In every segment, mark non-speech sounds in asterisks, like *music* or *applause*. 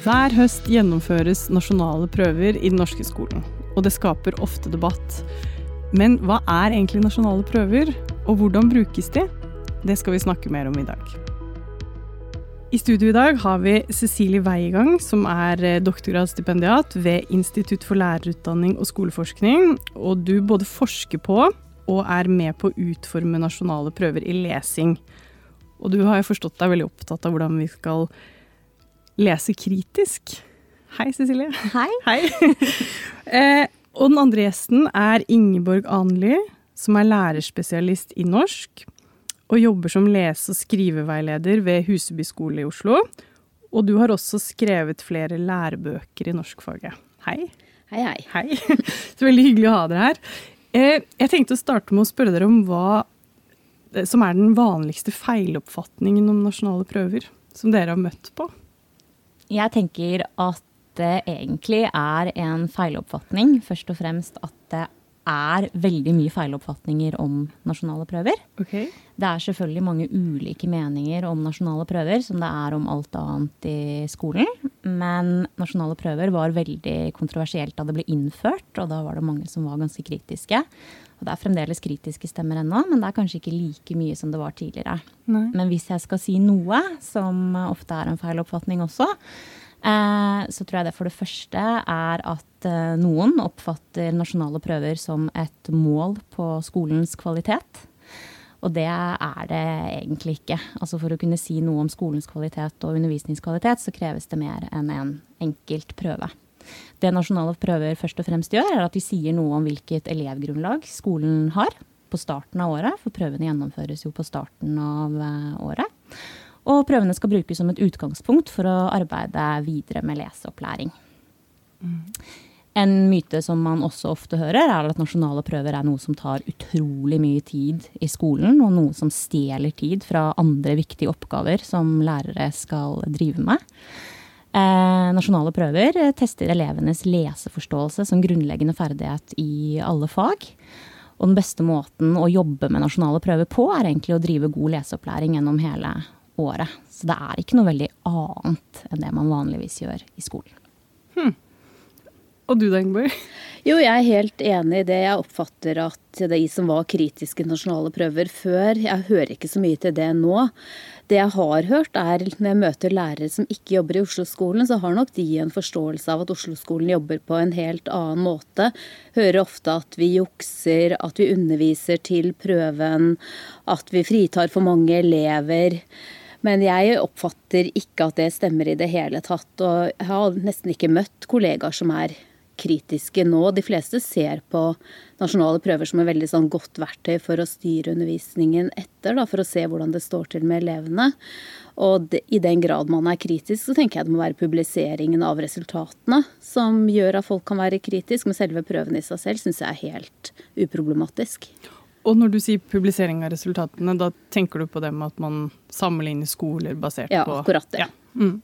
Hver høst gjennomføres nasjonale prøver i den norske skolen, og det skaper ofte debatt. Men hva er egentlig nasjonale prøver, og hvordan brukes de? Det skal vi snakke mer om i dag. I studio i dag har vi Cecilie Weigang, som er eh, doktorgradsstipendiat ved Institutt for lærerutdanning og skoleforskning. Og du både forsker på og er med på å utforme nasjonale prøver i lesing. Og du har jo forstått deg veldig opptatt av hvordan vi skal lese kritisk. Hei, Cecilie. Hei. *laughs* Hei. eh, og den andre gjesten er Ingeborg Anly, som er lærerspesialist i norsk og jobber som lese- og skriveveileder ved Huseby skole i Oslo. Og du har også skrevet flere lærebøker i norskfaget. Hei. Hei, hei. Hei. *laughs* Så veldig hyggelig å ha dere her. Eh, jeg tenkte å starte med å spørre dere om hva eh, som er den vanligste feiloppfatningen om nasjonale prøver som dere har møtt på. Jeg tenker at det egentlig er en feiloppfatning. Først og fremst at det er veldig mye feiloppfatninger om nasjonale prøver. Okay. Det er selvfølgelig mange ulike meninger om nasjonale prøver, som det er om alt annet i skolen. Men nasjonale prøver var veldig kontroversielt da det ble innført, og da var det mange som var ganske kritiske. Og det er fremdeles kritiske stemmer ennå, men det er kanskje ikke like mye som det var tidligere. Nei. Men hvis jeg skal si noe, som ofte er en feil oppfatning også, eh, så tror jeg det for det første er at eh, noen oppfatter nasjonale prøver som et mål på skolens kvalitet. Og det er det egentlig ikke. Altså For å kunne si noe om skolens kvalitet og undervisningskvalitet, så kreves det mer enn en enkelt prøve. Det nasjonale prøver først og fremst gjør, er at de sier noe om hvilket elevgrunnlag skolen har på starten av året, for prøvene gjennomføres jo på starten av eh, året. Og prøvene skal brukes som et utgangspunkt for å arbeide videre med leseopplæring. En myte som man også ofte hører, er at nasjonale prøver er noe som tar utrolig mye tid i skolen, og noe som stjeler tid fra andre viktige oppgaver som lærere skal drive med. Eh, nasjonale prøver tester elevenes leseforståelse som grunnleggende ferdighet i alle fag. Og den beste måten å jobbe med nasjonale prøver på, er egentlig å drive god leseopplæring gjennom hele året. Så det er ikke noe veldig annet enn det man vanligvis gjør i skolen. Og du da, Ingeborg? Jo, jeg er helt enig i det. Jeg oppfatter at de som var kritiske nasjonale prøver før, jeg hører ikke så mye til det nå. Det jeg har hørt, er når jeg møter lærere som ikke jobber i Oslo-skolen, så har nok de en forståelse av at Oslo-skolen jobber på en helt annen måte. Hører ofte at vi jukser, at vi underviser til prøven, at vi fritar for mange elever. Men jeg oppfatter ikke at det stemmer i det hele tatt. Og jeg har nesten ikke møtt kollegaer som er kritiske nå. De fleste ser på nasjonale prøver som et veldig sånn godt verktøy for å styre undervisningen etter, da, for å se hvordan det står til med elevene. Og det, i den grad man er kritisk, så tenker jeg det må være publiseringen av resultatene som gjør at folk kan være kritisk, men selve prøven i seg selv syns jeg er helt uproblematisk. Og når du sier publisering av resultatene, da tenker du på det med at man sammenligner skoler basert på Ja, akkurat det. Ja. Mm.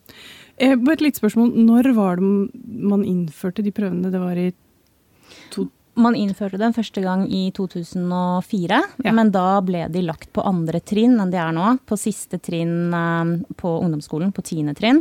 Eh, bare et lite spørsmål. Når var det man innførte de prøvene? Det var i to man innførte den første gang i 2004, ja. men da ble de lagt på andre trinn enn de er nå. På siste trinn eh, på ungdomsskolen, på tiende trinn.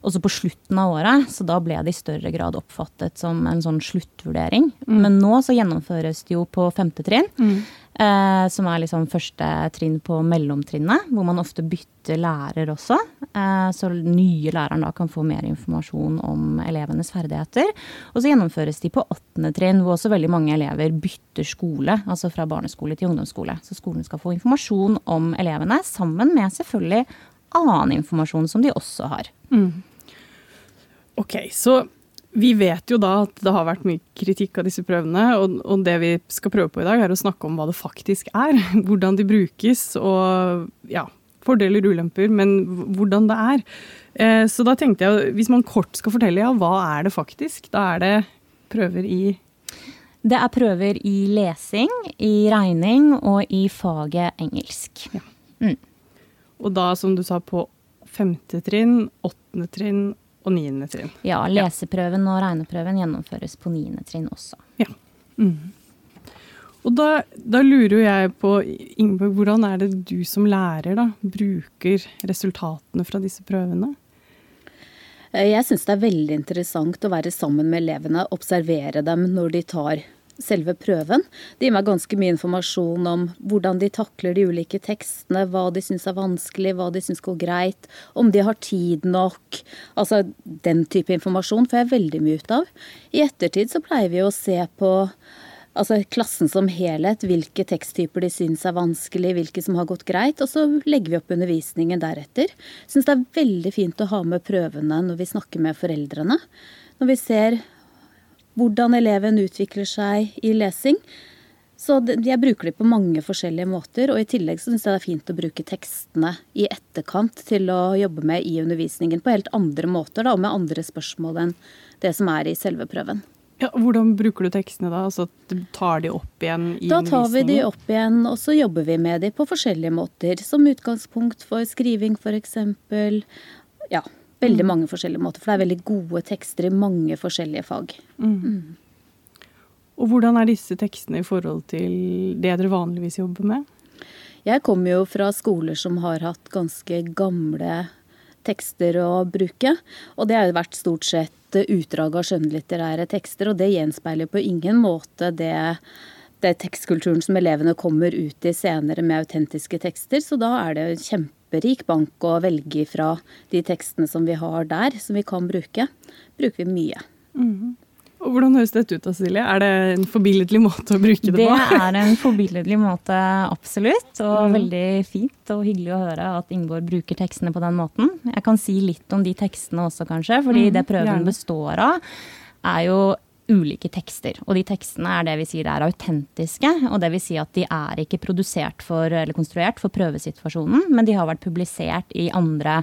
Også på slutten av året, så da ble det i større grad oppfattet som en sånn sluttvurdering. Mm. Men nå så gjennomføres det jo på femte trinn. Mm. Eh, som er liksom første trinn på mellomtrinnet, hvor man ofte bytter lærer også. Eh, så nye læreren da kan få mer informasjon om elevenes ferdigheter. Og så gjennomføres de på åttende trinn, hvor også veldig mange elever bytter skole. Altså fra barneskole til ungdomsskole. Så skolen skal få informasjon om elevene, sammen med selvfølgelig annen informasjon som de også har. Mm. Ok, så vi vet jo da at det har vært mye kritikk av disse prøvene, og, og, det vi skal prøve på i dag, er å snakke om hva det faktisk er. *laughs* Hvordan de brukes, og ja, fordeler, ulemper, men hvordan det er. Eh, så da tenkte jeg, hvis man kort skal fortelle, ja, hva er det faktisk? Da er det prøver i Det er prøver i lesing, i regning og i faget engelsk. Ja. Mm. Og da, som du sa, på femte trinn, åttende trinn og niende trinn. Ja, leseprøven og regneprøven gjennomføres på niende trinn også. Ja. Mm. Og da, da, lurer jo jeg på, Ingeborg, hvordan er det du som lærer da, bruker resultatene fra disse prøvene? Jeg syns det er veldig interessant å være sammen med elevene, observere dem når de tar selve prøven. Det gir meg ganske mye informasjon om hvordan de takler de ulike tekstene, hva de syns er vanskelig, hva de syns går greit, om de har tid nok. Altså den type informasjon får jeg veldig mye ut av. I ettertid så pleier vi å se på altså klassen som helhet, hvilke teksttyper de syns er vanskelig, hvilke som har gått greit, og så legger vi opp undervisningen deretter. Syns det er veldig fint å ha med prøvene når vi snakker med foreldrene. Når vi ser hvordan eleven utvikler seg i lesing. Så jeg bruker de på mange forskjellige måter, og i tillegg syns jeg det er fint å bruke tekstene i etterkant til å jobbe med i undervisningen på helt andre måter, da, og med andre spørsmål enn det som er i selve prøven. Ja, hvordan bruker du tekstene da? Altså tar de opp igjen i da undervisningen? Da tar vi de opp igjen, og så jobber vi med de på forskjellige måter. Som utgangspunkt for skriving, f.eks. Ja, veldig mm. mange forskjellige måter. For det er veldig gode tekster i mange forskjellige fag. Mm. Mm. Og hvordan er disse tekstene i forhold til det dere vanligvis jobber med? Jeg kommer jo fra skoler som har hatt ganske gamle tekster å bruke. Og det har jo vært stort sett utdrag av skjønnlitterære tekster, og det gjenspeiler på ingen måte det, det tekstkulturen som elevene kommer ut i senere med autentiske tekster. Så da er det kjempe kjemperik bank å velge fra de tekstene som vi har der, som vi kan bruke. Bruker vi mye. Mm. Og Hvordan høres dette ut, Silje? Er det en forbilledlig måte å bruke det, på? Det er en forbilledlig måte, absolutt. Og mm. veldig fint og hyggelig å høre at Ingeborg bruker tekstene på den måten. Jeg kan si litt om de tekstene også, kanskje. Fordi mm, det prøven gjerne. består av, er jo ulike tekster. Og de tekstene er det vi sier er autentiske. Og det vil si at de er ikke produsert for, eller konstruert for prøvesituasjonen, men de har vært publisert i andre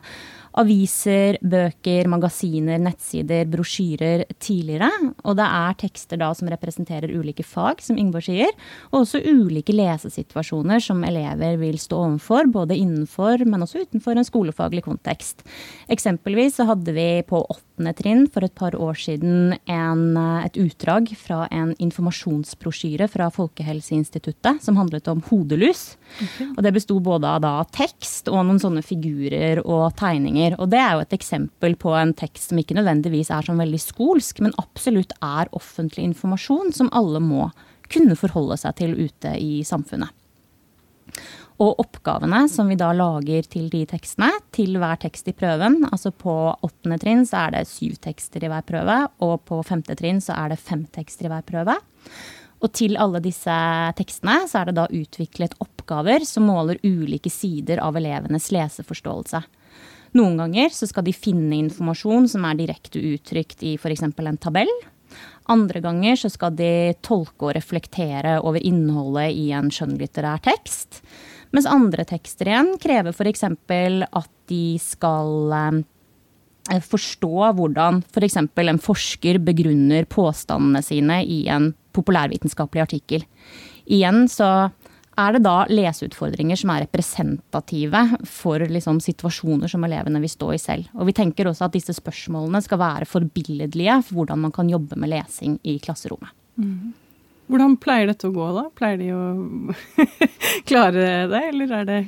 aviser, bøker, magasiner, nettsider, brosjyrer tidligere. Og det er tekster da som representerer ulike fag, som Ingeborg sier. Og også ulike lesesituasjoner som elever vil stå overfor, både innenfor, men også utenfor en skolefaglig kontekst. Eksempelvis så hadde vi på åttende trinn for et par år siden en, et utdrag fra en informasjonsbrosjyre fra Folkehelseinstituttet som handlet om hodelus. Okay. Og det besto både av da tekst og noen sånne figurer og tegninger. Og det er jo et eksempel på en tekst som ikke nødvendigvis er sånn veldig skolsk, men absolutt er offentlig informasjon som alle må kunne forholde seg til ute i samfunnet. Og oppgavene som vi da lager til de tekstene, til hver tekst i prøven, altså på åttende trinn så er det syv tekster i hver prøve, og på femte trinn så er det fem tekster i hver prøve. Og til alle disse tekstene så er det da utviklet oppgaver som måler ulike sider av elevenes leseforståelse. Noen ganger så skal de finne informasjon som er direkte uttrykt i f.eks. en tabell. Andre ganger så skal de tolke og reflektere over innholdet i en skjønnlitterær tekst. Mens andre tekster igjen krever f.eks. at de skal eh, forstå hvordan f.eks. For en forsker begrunner påstandene sine i en populærvitenskapelig artikkel. Igjen så er det da leseutfordringer som er representative for liksom, situasjoner som elevene vil stå i selv. Og vi tenker også at disse spørsmålene skal være forbilledlige for hvordan man kan jobbe med lesing i klasserommet. Mm. Hvordan pleier dette å gå, da? Pleier de å *laughs* klare det, eller er det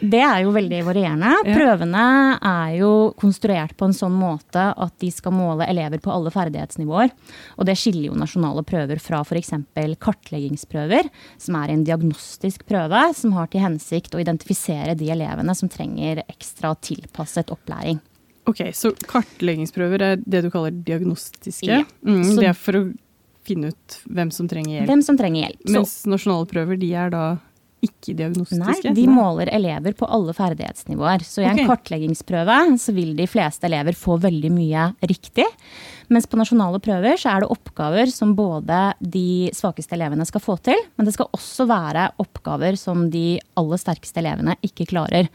Det er jo veldig varierende. Ja. Prøvene er jo konstruert på en sånn måte at de skal måle elever på alle ferdighetsnivåer. Og det skiller jo nasjonale prøver fra f.eks. kartleggingsprøver, som er en diagnostisk prøve som har til hensikt å identifisere de elevene som trenger ekstra tilpasset opplæring. Ok, Så kartleggingsprøver er det du kaller diagnostiske? Ja. Mm, det er for å finne ut hvem som trenger hjelp. Hvem som trenger hjelp. Mens nasjonale prøver, de er da ikke diagnostiske? Nei, de måler elever på alle ferdighetsnivåer. Så i en okay. kartleggingsprøve så vil de fleste elever få veldig mye riktig. Mens på nasjonale prøver så er det oppgaver som både de svakeste elevene skal få til, men det skal også være oppgaver som de aller sterkeste elevene ikke klarer.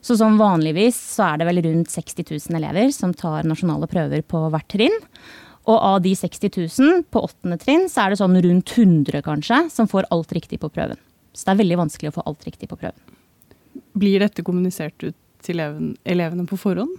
Så som vanligvis så er det vel rundt 60 000 elever som tar nasjonale prøver på hvert trinn. Og av de 60 000 på åttende trinn, så er det sånn rundt 100 kanskje som får alt riktig på prøven. Så det er veldig vanskelig å få alt riktig på prøven. Blir dette kommunisert ut til elevene på forhånd?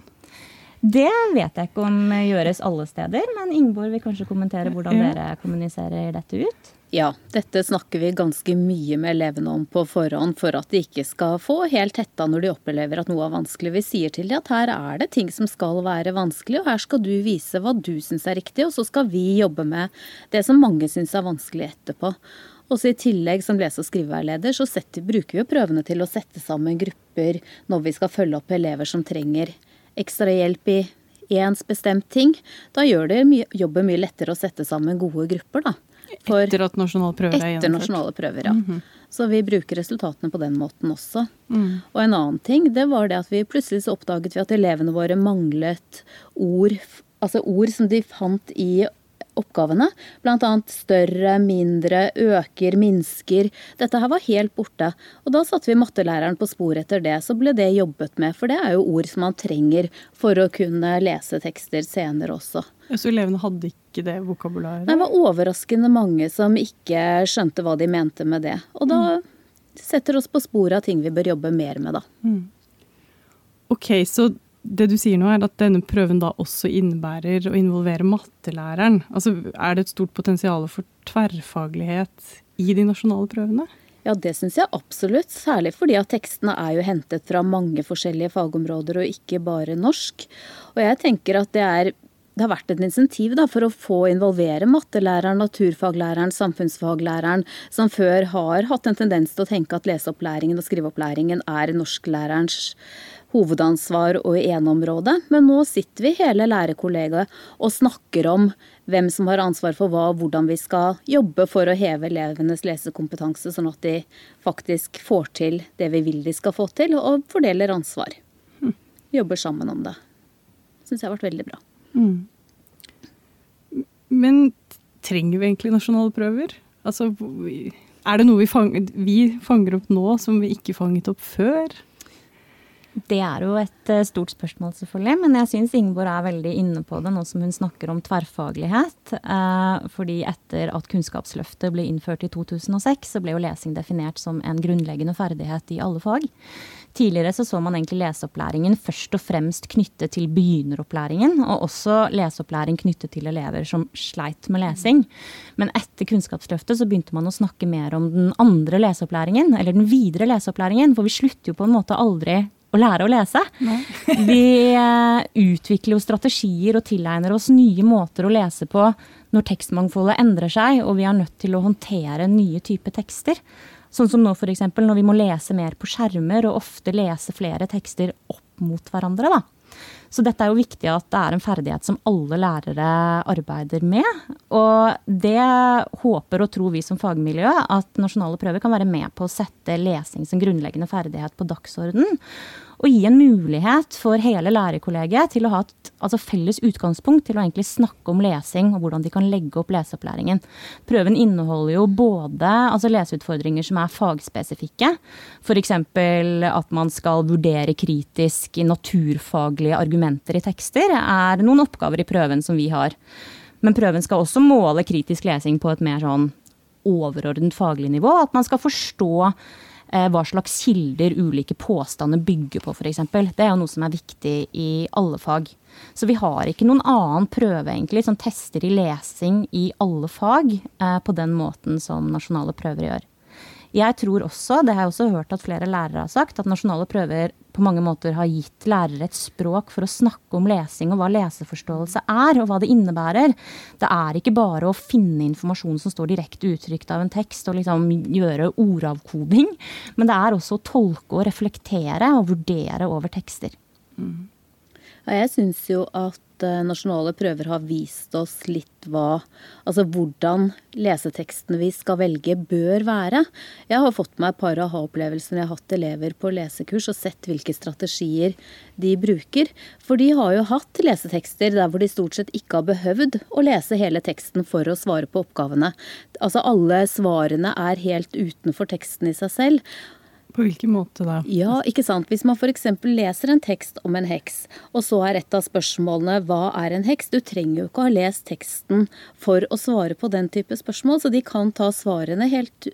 Det vet jeg ikke om gjøres alle steder, men Ingeborg vil kanskje kommentere hvordan dere kommuniserer dette ut? Ja, dette snakker vi ganske mye med elevene om på forhånd for at de ikke skal få helt hetta når de opplever at noe er vanskelig. Vi sier til dem at her er det ting som skal være vanskelig, og her skal du vise hva du syns er riktig, og så skal vi jobbe med det som mange syns er vanskelig etterpå. Også I tillegg som lese- og skriveveileder så setter, bruker vi prøvene til å sette sammen grupper når vi skal følge opp elever som trenger ekstra hjelp i ens bestemt ting. Da gjør det jobben mye lettere å sette sammen gode grupper. da. For etter at nasjonale prøver er gjennomført? Etter nasjonale prøver, ja. Mm -hmm. Så vi bruker resultatene på den måten også. Mm. Og en annen ting, det var det at vi plutselig så oppdaget vi at elevene våre manglet ord, altså ord som de fant i oppgavene. Bl.a. større, mindre, øker, minsker. Dette her var helt borte. Og da satte vi mattelæreren på sporet etter det. Så ble det jobbet med, for det er jo ord som man trenger for å kunne lese tekster senere også. Så elevene hadde ikke det vokabularet? Det var overraskende mange som ikke skjønte hva de mente med det. Og da mm. setter oss på sporet av ting vi bør jobbe mer med, da. Mm. Ok, så det du sier nå, er at denne prøven da også innebærer å involvere mattelæreren. Altså, er det et stort potensial for tverrfaglighet i de nasjonale prøvene? Ja, det syns jeg absolutt. Særlig fordi at tekstene er jo hentet fra mange forskjellige fagområder, og ikke bare norsk. Og jeg tenker at det er det har vært et insentiv da, for å få involvere mattelæreren, naturfaglæreren, samfunnsfaglæreren, som før har hatt en tendens til å tenke at leseopplæringen og skriveopplæringen er norsklærerens hovedansvar og eneområde, men nå sitter vi hele lærerkollegaet og snakker om hvem som har ansvar for hva, og hvordan vi skal jobbe for å heve elevenes lesekompetanse, sånn at de faktisk får til det vi vil de skal få til, og fordeler ansvar. Vi Jobber sammen om det. Syns jeg har vært veldig bra. Mm. Men trenger vi egentlig nasjonale prøver? Altså, er det noe vi fanger, vi fanger opp nå som vi ikke fanget opp før? Det er jo et eh, stort spørsmål, selvfølgelig. Men jeg syns Ingeborg er veldig inne på det nå som hun snakker om tverrfaglighet. Eh, fordi etter at Kunnskapsløftet ble innført i 2006, så ble jo lesing definert som en grunnleggende ferdighet i alle fag. Tidligere så, så man egentlig leseopplæringen først og fremst knyttet til begynneropplæringen, og også leseopplæring knyttet til elever som sleit med lesing. Men etter Kunnskapsløftet så begynte man å snakke mer om den andre leseopplæringen, eller den videre leseopplæringen, for vi slutter jo på en måte aldri å lære å lese. *laughs* vi eh, utvikler jo strategier og tilegner oss nye måter å lese på når tekstmangfoldet endrer seg, og vi er nødt til å håndtere nye typer tekster. Sånn som nå f.eks. når vi må lese mer på skjermer og ofte lese flere tekster opp mot hverandre. da. Så dette er jo viktig at det er en ferdighet som alle lærere arbeider med. Og det håper og tror vi som fagmiljø at nasjonale prøver kan være med på å sette lesing som grunnleggende ferdighet på dagsordenen og gi en mulighet for hele lærerkollegiet til å ha et altså felles utgangspunkt til å egentlig snakke om lesing og hvordan de kan legge opp leseopplæringen. Prøven inneholder jo både altså leseutfordringer som er fagspesifikke, f.eks. at man skal vurdere kritisk naturfaglige argumenter i tekster, er noen oppgaver i prøven som vi har. Men prøven skal også måle kritisk lesing på et mer sånn overordnet faglig nivå. At man skal forstå hva slags kilder ulike påstander bygger på, f.eks. Det er jo noe som er viktig i alle fag. Så vi har ikke noen annen prøve egentlig som tester i lesing i alle fag eh, på den måten som nasjonale prøver gjør. Jeg tror også, det har jeg også hørt at flere lærere har sagt, at nasjonale prøver på mange måter har gitt lærere et språk for å snakke om lesing og hva leseforståelse er, og hva det innebærer. Det er ikke bare å finne informasjon som står direkte uttrykt av en tekst, og liksom gjøre ordavkoding, men det er også å tolke og reflektere og vurdere over tekster. Mm. Jeg syns jo at Eh, nasjonale prøver har vist oss litt hva Altså hvordan lesetekstene vi skal velge, bør være. Jeg har fått meg et par aha-opplevelser når jeg har hatt elever på lesekurs og sett hvilke strategier de bruker. For de har jo hatt lesetekster der hvor de stort sett ikke har behøvd å lese hele teksten for å svare på oppgavene. Altså alle svarene er helt utenfor teksten i seg selv. På hvilken måte da? Ja, ikke sant. Hvis man f.eks. leser en tekst om en heks, og så er et av spørsmålene hva er en heks? Du trenger jo ikke å ha lest teksten for å svare på den type spørsmål, så de kan ta svarene helt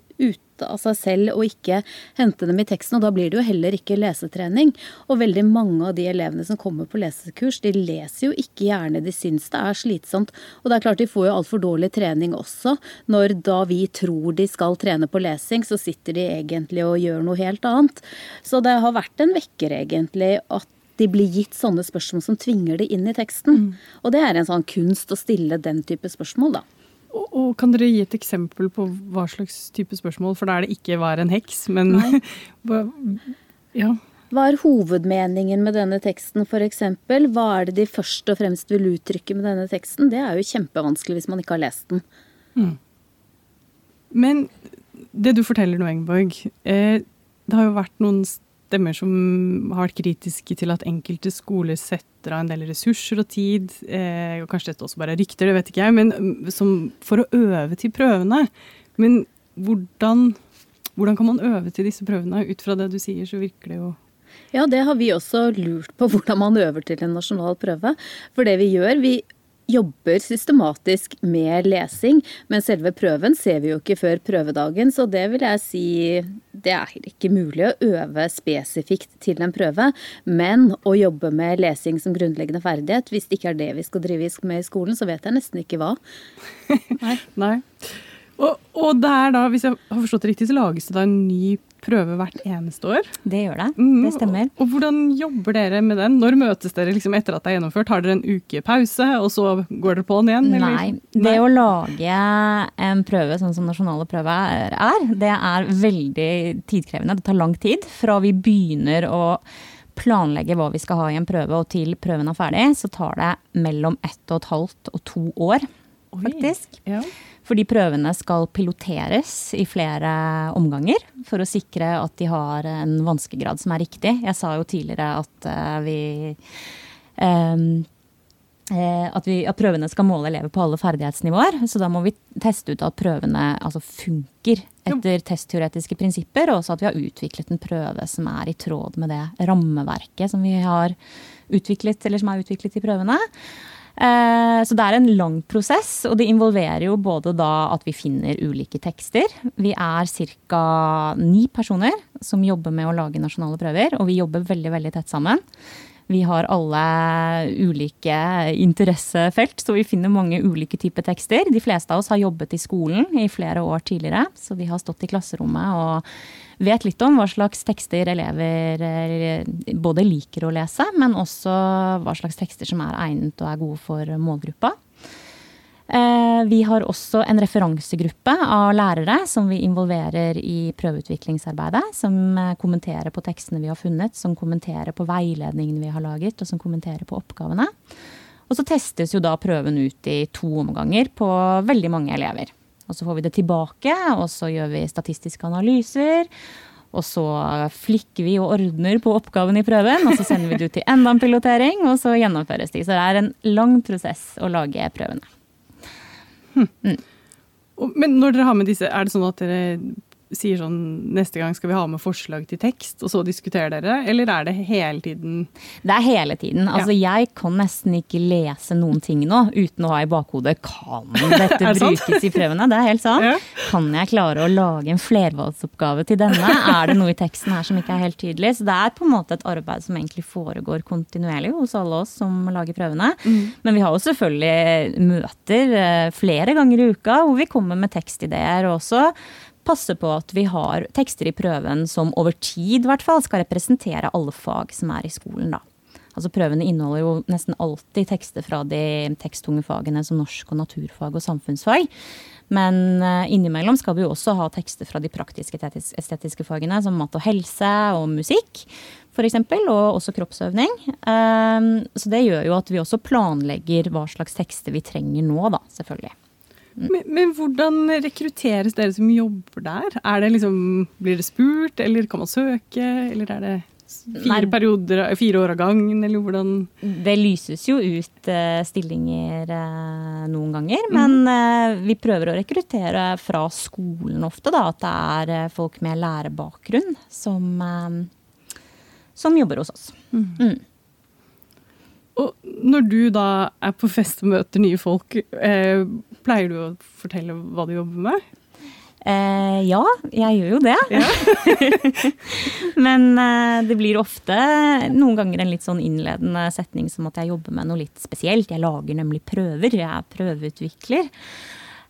av seg selv og ikke hente dem i teksten. Og da blir det jo heller ikke lesetrening. Og veldig mange av de elevene som kommer på lesekurs, de leser jo ikke gjerne. De syns det er slitsomt. Og det er klart de får jo altfor dårlig trening også. Når da vi tror de skal trene på lesing, så sitter de egentlig og gjør noe helt annet. Så det har vært en vekker, egentlig, at de blir gitt sånne spørsmål som tvinger det inn i teksten. Mm. Og det er en sånn kunst å stille den type spørsmål, da. Og, og, Kan dere gi et eksempel på hva slags type spørsmål? For da er det ikke 'hva er en heks', men *laughs* ja. Hva er hovedmeningen med denne teksten, f.eks.? Hva er det de først og fremst vil uttrykke med denne teksten? Det er jo kjempevanskelig hvis man ikke har lest den. Mm. Men det du forteller nå, Engborg, eh, det har jo vært noen stemmer som har vært kritiske til at enkelte skoler setter av en del ressurser og tid, eh, og kanskje dette også bare er rykter, det vet ikke jeg, men mm, som, for å øve til prøvene. Men hvordan, hvordan kan man øve til disse prøvene? Ut fra det du sier, så virker det jo ja, det har vi også lurt på, *laughs* hvordan man øver til en nasjonal prøve. For det vi gjør, vi jobber systematisk med lesing, men selve prøven ser vi jo ikke før prøvedagen. Så det vil jeg si det er ikke mulig å øve spesifikt til en prøve. Men å jobbe med lesing som grunnleggende ferdighet, hvis det ikke er det vi skal drive med i skolen, så vet jeg nesten ikke hva. *laughs* Nei. Nei. Og, og der da, hvis jeg har forstått det riktig, så lages det da en ny prøve hvert eneste år? Det gjør det. Mm, det stemmer. Og, og, hvordan jobber dere med den? Når møtes dere liksom etter at det er gjennomført? Har dere en uke pause, og så går dere på den igjen? Eller? Nei. Det å lage en prøve sånn som nasjonale prøver er, det er veldig tidkrevende. Det tar lang tid fra vi begynner å planlegge hva vi skal ha i en prøve, og til prøven er ferdig, så tar det mellom ett og et halvt og to år, faktisk. Oi, ja. Fordi prøvene skal piloteres i flere omganger for å sikre at de har en vanskegrad som er riktig. Jeg sa jo tidligere at uh, vi um, at, vi, at, prøvene skal måle elever på alle ferdighetsnivåer. Så da må vi teste ut at prøvene altså, funker etter testteoretiske prinsipper, og også at vi har utviklet en prøve som er i tråd med det rammeverket som vi har utviklet, eller som er utviklet i prøvene. Eh, så det er en lang prosess, og det involverer jo både da at vi finner ulike tekster. Vi er ca. ni personer som jobber med å lage nasjonale prøver, og vi jobber veldig, veldig tett sammen. Vi har alle ulike interessefelt, så vi finner mange ulike typer tekster. De fleste av oss har jobbet i skolen i flere år tidligere, så vi har stått i klasserommet og vet litt om hva slags tekster elever eh, både liker å lese, men også hva slags tekster som er egnet og er gode for målgruppa. Eh, vi har også en referansegruppe av lærere som vi involverer i prøveutviklingsarbeidet. Som eh, kommenterer på tekstene vi har funnet, som kommenterer på veiledningene vi har laget, og som kommenterer på oppgavene. Og så testes jo da prøven ut i to omganger på veldig mange elever. Og så får vi det tilbake, og så gjør vi statistiske analyser. Og så flikker vi og ordner på oppgaven i prøven, og så sender vi det ut til enda en pilotering, og så gjennomføres de. Så det er en lang prosess å lage prøvene. Mm. Men når dere har med disse, er det sånn at dere sier sånn neste gang skal vi ha med forslag til tekst, og så diskuterer dere? Eller er det hele tiden Det er hele tiden. Altså ja. jeg kan nesten ikke lese noen ting nå uten å ha i bakhodet kan *laughs* dette brukes i prøvene? Det er helt sant. Ja. Kan jeg klare å lage en flervalgsoppgave til denne? Er det noe i teksten her som ikke er helt tydelig? Så det er på en måte et arbeid som egentlig foregår kontinuerlig hos alle oss som lager prøvene. Mm. Men vi har jo selvfølgelig møter eh, flere ganger i uka hvor vi kommer med tekstideer også passe på at vi har tekster i prøven som over tid hvert fall, skal representere alle fag som er i skolen. da. Altså Prøvene inneholder jo nesten alltid tekster fra de teksttunge fagene som norsk og naturfag og samfunnsfag. Men uh, innimellom skal vi jo også ha tekster fra de praktiske estetiske fagene, som mat og helse og musikk f.eks., og også kroppsøvning. Um, så det gjør jo at vi også planlegger hva slags tekster vi trenger nå, da, selvfølgelig. Men, men, hvordan rekrutteres dere som jobber der? Er det liksom, blir det spurt, eller kan man søke? Eller er det fire, perioder, fire år av gangen, eller hvordan Det lyses jo ut uh, stillinger uh, noen ganger, mm. men uh, vi prøver å rekruttere fra skolen ofte, da. At det er folk med lærebakgrunn som, som jobber hos oss. Mm. Mm. Og når du da er på fest og møter nye folk, eh, pleier du å fortelle hva du jobber med? Eh, ja, jeg gjør jo det. Ja. *laughs* Men eh, det blir ofte noen ganger en litt sånn innledende setning som at jeg jobber med noe litt spesielt. Jeg lager nemlig prøver. Jeg er prøveutvikler.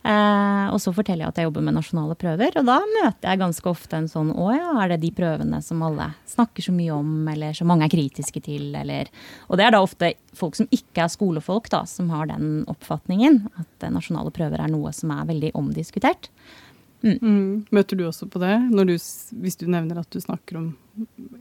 Eh, og så forteller jeg at jeg jobber med nasjonale prøver, og da møter jeg ganske ofte en sånn å ja, er det de prøvene som alle snakker så mye om, eller som mange er kritiske til, eller Og det er da ofte folk som ikke er skolefolk, da, som har den oppfatningen. At nasjonale prøver er noe som er veldig omdiskutert. Mm. Mm. Møter du også på det, du, hvis du nevner at du snakker om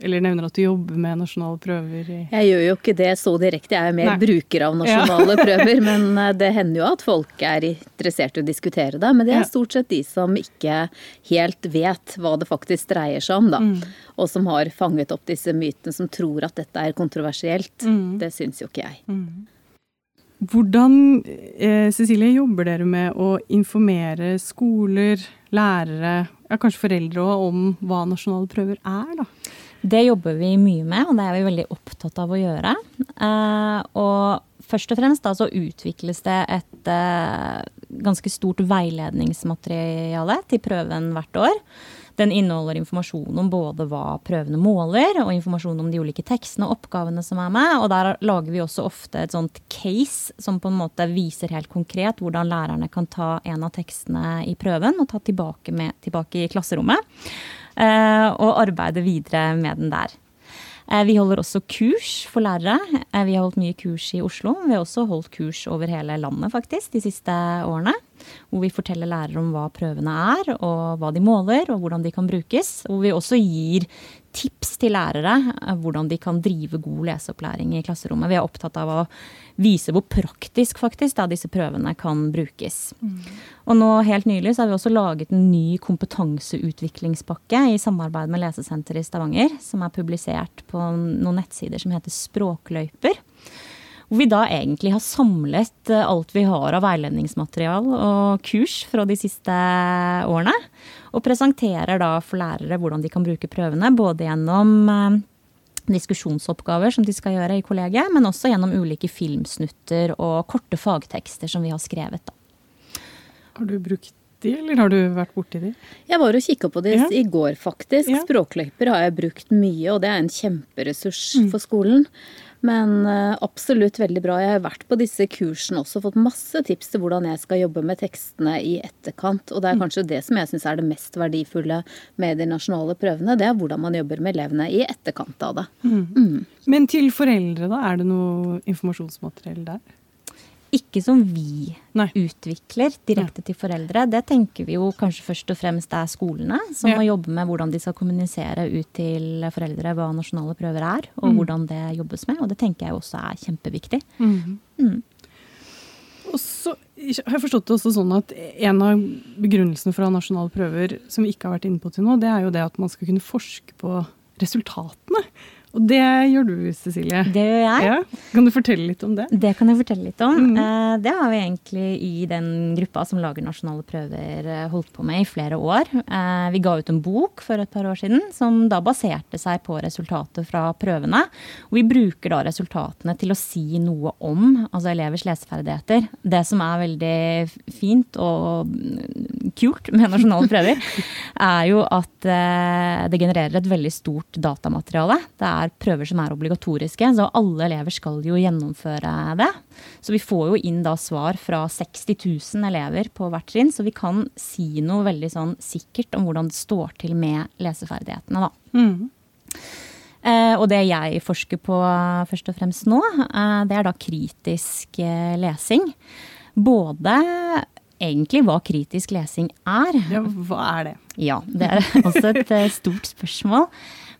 eller nevner at du jobber med nasjonale prøver? jeg gjør jo ikke det så direkte, jeg er mer Nei. bruker av nasjonale ja. *laughs* prøver. Men eh, det hender jo at folk er interessert i å diskutere det. Men det er stort sett de som ikke helt vet hva det faktisk dreier seg om, da. Mm. Og som har fanget opp disse mytene, som tror at dette er kontroversielt. Mm. Det syns jo ikke jeg. Mm. Hvordan eh, Cecilie, jobber dere med å informere skoler, lærere, ja, kanskje foreldre òg, om hva nasjonale prøver er? da? Det jobber vi mye med, og det er vi veldig opptatt av å gjøre. Eh, og først og fremst da så utvikles det et eh, ganske stort veiledningsmateriale til prøven hvert år. Den inneholder informasjon om både hva prøvene måler, og informasjon om de ulike tekstene og oppgavene som er med. Og der lager vi også ofte et sånt case som på en måte viser helt konkret hvordan lærerne kan ta en av tekstene i prøven og ta tilbake, med, tilbake i klasserommet. Eh, og arbeide videre med den der. Eh, vi holder også kurs for lærere. Eh, vi har holdt mye kurs i Oslo. Vi har også holdt kurs over hele landet faktisk de siste årene. Hvor vi forteller lærere om hva prøvene er, og hva de måler, og hvordan de kan brukes. Hvor vi også gir tips til lærere eh, hvordan de kan drive god leseopplæring i klasserommet. Vi er opptatt av å vise hvor praktisk faktisk da disse prøvene kan brukes. Mm. Og nå helt nylig så har vi også laget en ny kompetanseutviklingspakke i samarbeid med Lesesenteret i Stavanger, som er publisert på noen nettsider som heter Språkløyper. Hvor vi da egentlig har samlet eh, alt vi har av veiledningsmaterial og kurs fra de siste årene. Og presenterer da for lærere hvordan de kan bruke prøvene, både gjennom eh, diskusjonsoppgaver som de skal gjøre i kollegiet, men også gjennom ulike filmsnutter og korte fagtekster som vi har skrevet. Da. Har du brukt de, eller har du vært borti de? Jeg var og kikka på de ja. i går, faktisk. Ja. Språkløyper har jeg brukt mye, og det er en kjemperessurs mm. for skolen. Men eh, absolutt veldig bra. Jeg har vært på disse kursene også, fått masse tips til hvordan jeg skal jobbe med tekstene i etterkant. Og det er mm. kanskje det som jeg syns er det mest verdifulle med de nasjonale prøvene. Det er hvordan man jobber med elevene i etterkant av det. Mm. Mm. Men til foreldre, da? Er det noe informasjonsmateriell der? Ikke som vi Nei. utvikler direkte til foreldre. Det tenker vi jo kanskje først og fremst er skolene som ja. må jobbe med hvordan de skal kommunisere ut til foreldre hva nasjonale prøver er, og mm. hvordan det jobbes med. Og det tenker jeg også er kjempeviktig. Mm. Mm. Og så har jeg forstått det også sånn at en av begrunnelsene ha nasjonale prøver som vi ikke har vært inne på til nå, det er jo det at man skal kunne forske på resultatene. Og det gjør du, Cecilie. Det gjør jeg. Ja. Kan du fortelle litt om det? Det kan jeg fortelle litt om. Mm. Det har vi egentlig i den gruppa som lager nasjonale prøver eh, holdt på med i flere år. Eh, vi ga ut en bok for et par år siden som da baserte seg på resultatet fra prøvene. Og vi bruker da resultatene til å si noe om altså elevers leseferdigheter. Det som er veldig fint og kult med nasjonale prøver, *laughs* er jo at det genererer et veldig stort datamateriale. Det er er prøver som er obligatoriske, så alle elever skal jo gjennomføre det. Så vi får jo inn da svar fra 60 000 elever på hvert trinn, så vi kan si noe veldig sånn sikkert om hvordan det står til med leseferdighetene, da. Mm. Eh, og det jeg forsker på først og fremst nå, eh, det er da kritisk eh, lesing. Både egentlig hva kritisk lesing er. Ja, hva er det? Ja, det er *laughs* også et eh, stort spørsmål.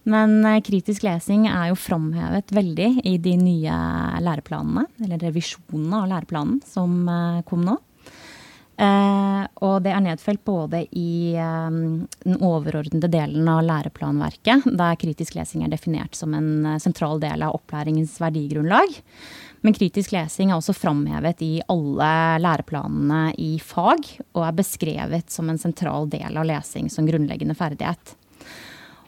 Men eh, kritisk lesing er jo framhevet veldig i de nye læreplanene, eller revisjonene av læreplanen som eh, kom nå. Eh, og det er nedfelt både i den overordnede delen av læreplanverket, der kritisk lesing er definert som en sentral del av opplæringens verdigrunnlag. Men kritisk lesing er også framhevet i alle læreplanene i fag, og er beskrevet som en sentral del av lesing som grunnleggende ferdighet.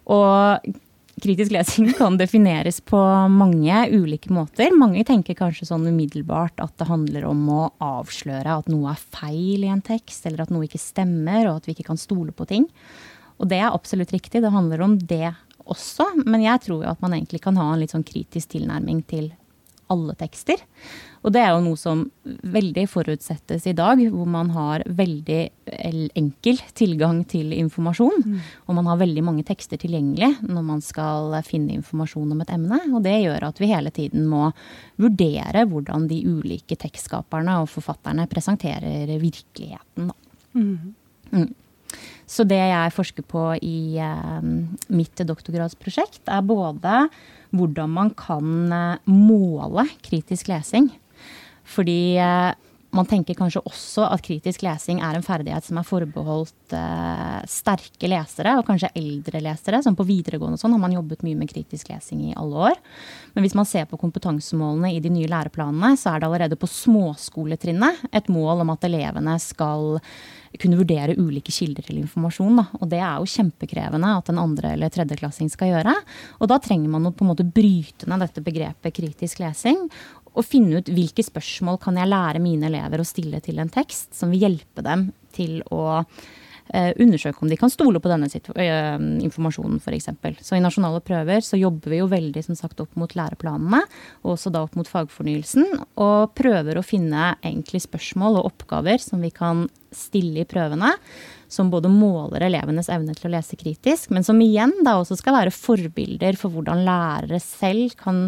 Og kritisk lesing kan defineres på mange ulike måter. Mange tenker kanskje sånn umiddelbart at det handler om å avsløre at noe er feil i en tekst, eller at noe ikke stemmer, og at vi ikke kan stole på ting. Og det er absolutt riktig, det handler om det også. Men jeg tror jo at man egentlig kan ha en litt sånn kritisk tilnærming til alle tekster. Og det er jo noe som veldig forutsettes i dag, hvor man har veldig enkel tilgang til informasjon. Mm. Og man har veldig mange tekster tilgjengelig når man skal finne informasjon om et emne. Og det gjør at vi hele tiden må vurdere hvordan de ulike tekstskaperne og forfatterne presenterer virkeligheten. Mm. Mm. Så det jeg forsker på i eh, mitt doktorgradsprosjekt, er både hvordan man kan eh, måle kritisk lesing. Fordi eh, man tenker kanskje også at kritisk lesing er en ferdighet som er forbeholdt eh, sterke lesere, og kanskje eldre lesere. Som på videregående og sånn har man jobbet mye med kritisk lesing i alle år. Men hvis man ser på kompetansemålene i de nye læreplanene, så er det allerede på småskoletrinnet et mål om at elevene skal kunne vurdere ulike kilder til informasjon. Da. Og det er jo kjempekrevende at en andre- eller tredjeklassing skal gjøre. Og da trenger man å på en måte bryte ned dette begrepet kritisk lesing og finne ut hvilke spørsmål kan jeg lære mine elever å stille til en tekst som vil hjelpe dem til å uh, undersøke om de kan stole på denne uh, informasjonen, f.eks. Så i nasjonale prøver så jobber vi jo veldig som sagt, opp mot læreplanene, og også da opp mot fagfornyelsen, og prøver å finne egentlig spørsmål og oppgaver som vi kan stille i prøvene. Som både måler elevenes evne til å lese kritisk, men som igjen da også skal være forbilder for hvordan lærere selv kan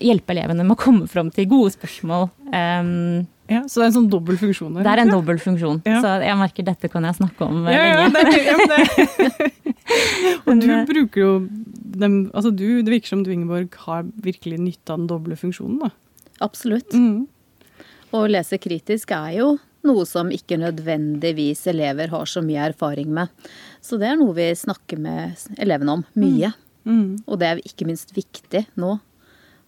hjelpe elevene med å komme fram til gode spørsmål. Um, ja, Så det er en sånn dobbel funksjon Det er en dobbel funksjon. Ja. Så jeg merker dette kan jeg snakke om ja, lenge. Ja, det, ja, *laughs* det. Og du eh, bruker jo dem, altså du, Det virker som du Ingeborg, har virkelig nytte av den doble funksjonen. da. Absolutt. Mm. Å lese kritisk er jo noe som ikke nødvendigvis elever har så mye erfaring med. Så det er noe vi snakker med elevene om mye. Mm. Mm. Og det er ikke minst viktig nå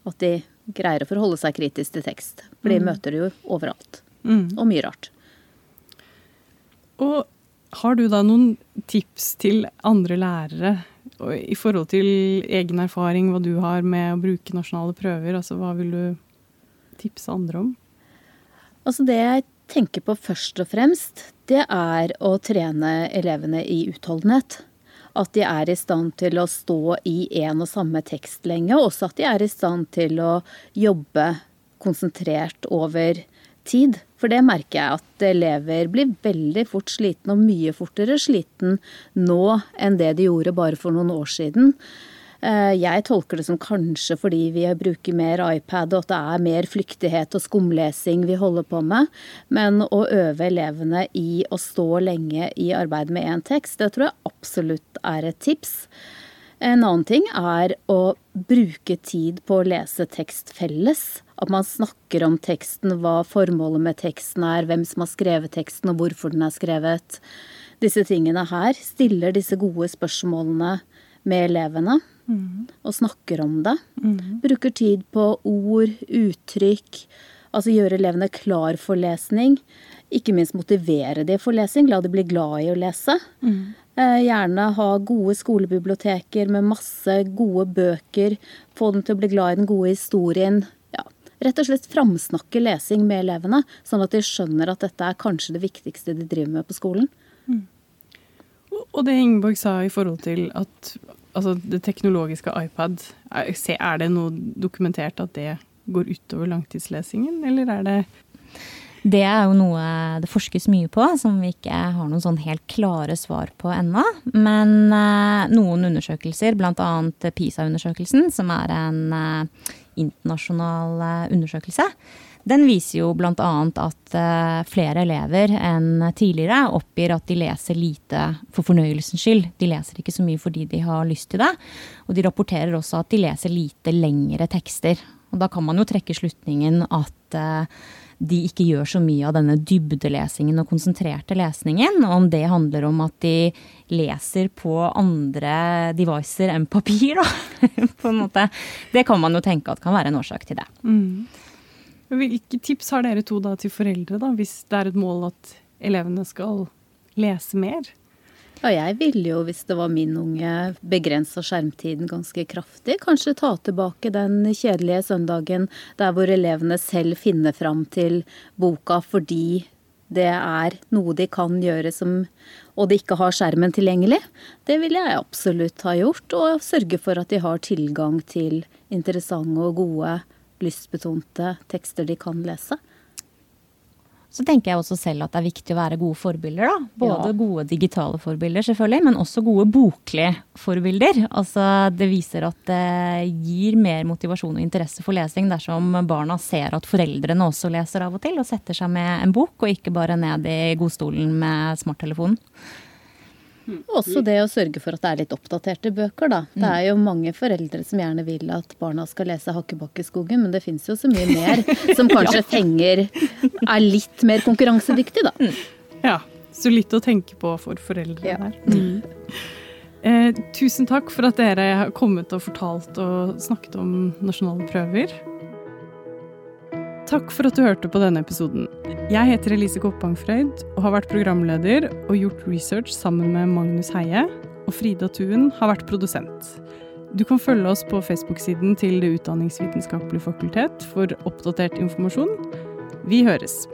at de greier å forholde seg kritisk til tekst. For de mm. møter det jo overalt. Mm. Og mye rart. Og har du da noen tips til andre lærere i forhold til egen erfaring, hva du har med å bruke nasjonale prøver? Altså, hva vil du tipse andre om? Altså det jeg tenker på først og fremst, det er å trene elevene i utholdenhet. At de er i stand til å stå i en og samme tekst lenge, og også at de er i stand til å jobbe konsentrert over tid. For det merker jeg at elever blir veldig fort sliten, og mye fortere sliten nå enn det de gjorde bare for noen år siden. Eh, jeg tolker det som kanskje fordi vi bruker mer iPad og at det er mer flyktighet og skumlesing vi holder på med. Men å øve elevene i å stå lenge i arbeid med én tekst, det tror jeg absolutt er et tips. En annen ting er å bruke tid på å lese tekst felles. At man snakker om teksten, hva formålet med teksten er, hvem som har skrevet teksten og hvorfor den er skrevet. Disse tingene her stiller disse gode spørsmålene med elevene mm. og snakker om det. Mm. Bruker tid på ord, uttrykk. Altså gjøre elevene klar for lesning. Ikke minst motivere de for lesing, la de bli glad i å lese. Mm. Eh, gjerne ha gode skolebiblioteker med masse gode bøker. Få dem til å bli glad i den gode historien. Ja, rett og slett framsnakke lesing med elevene, sånn at de skjønner at dette er kanskje det viktigste de driver med på skolen. Mm. Og det Ingeborg sa i forhold til at altså det teknologiske iPad, er det noe dokumentert at det går utover langtidslesingen, eller er det det er jo noe det forskes mye på, som vi ikke har noen sånn helt klare svar på ennå. Men eh, noen undersøkelser, bl.a. PISA-undersøkelsen, som er en eh, internasjonal eh, undersøkelse, den viser jo bl.a. at uh, flere elever enn tidligere oppgir at de leser lite for fornøyelsens skyld. De leser ikke så mye fordi de har lyst til det. Og de rapporterer også at de leser lite lengre tekster. Og da kan man jo trekke slutningen at uh, de ikke gjør så mye av denne dybdelesingen og konsentrerte lesningen. Og om det handler om at de leser på andre devices enn papir, da. *laughs* på en måte. Det kan man jo tenke at kan være en årsak til det. Mm. Hvilke tips har dere to da til foreldre, da, hvis det er et mål at elevene skal lese mer? Ja, jeg ville jo, hvis det var min unge, begrensa skjermtiden ganske kraftig. Kanskje ta tilbake den kjedelige søndagen der hvor elevene selv finner fram til boka fordi det er noe de kan gjøre som og de ikke har skjermen tilgjengelig. Det ville jeg absolutt ha gjort, og sørge for at de har tilgang til interessante og gode, lystbetonte tekster de kan lese. Så tenker jeg også selv at det er viktig å være gode forbilder. da. Både ja. gode digitale forbilder, selvfølgelig, men også gode boklige forbilder. Altså, det viser at det gir mer motivasjon og interesse for lesing dersom barna ser at foreldrene også leser av og til, og setter seg med en bok, og ikke bare ned i godstolen med smarttelefonen. Også det å sørge for at det er litt oppdaterte bøker, da. Det er jo mange foreldre som gjerne vil at barna skal lese Hakkebakkeskogen, men det fins jo så mye mer som *laughs* kanskje fenger er litt mer konkurransedyktig, da. Ja. Så litt å tenke på for foreldre ja. der. Mm. Eh, tusen takk for at dere har kommet og fortalt og snakket om nasjonale prøver. Takk for at du hørte på denne episoden. Jeg heter Elise Koppang Frøyd og har vært programleder og gjort research sammen med Magnus Heie. Og Frida Tuen har vært produsent. Du kan følge oss på Facebook-siden til Det utdanningsvitenskapelige fakultet for oppdatert informasjon. Vi høres!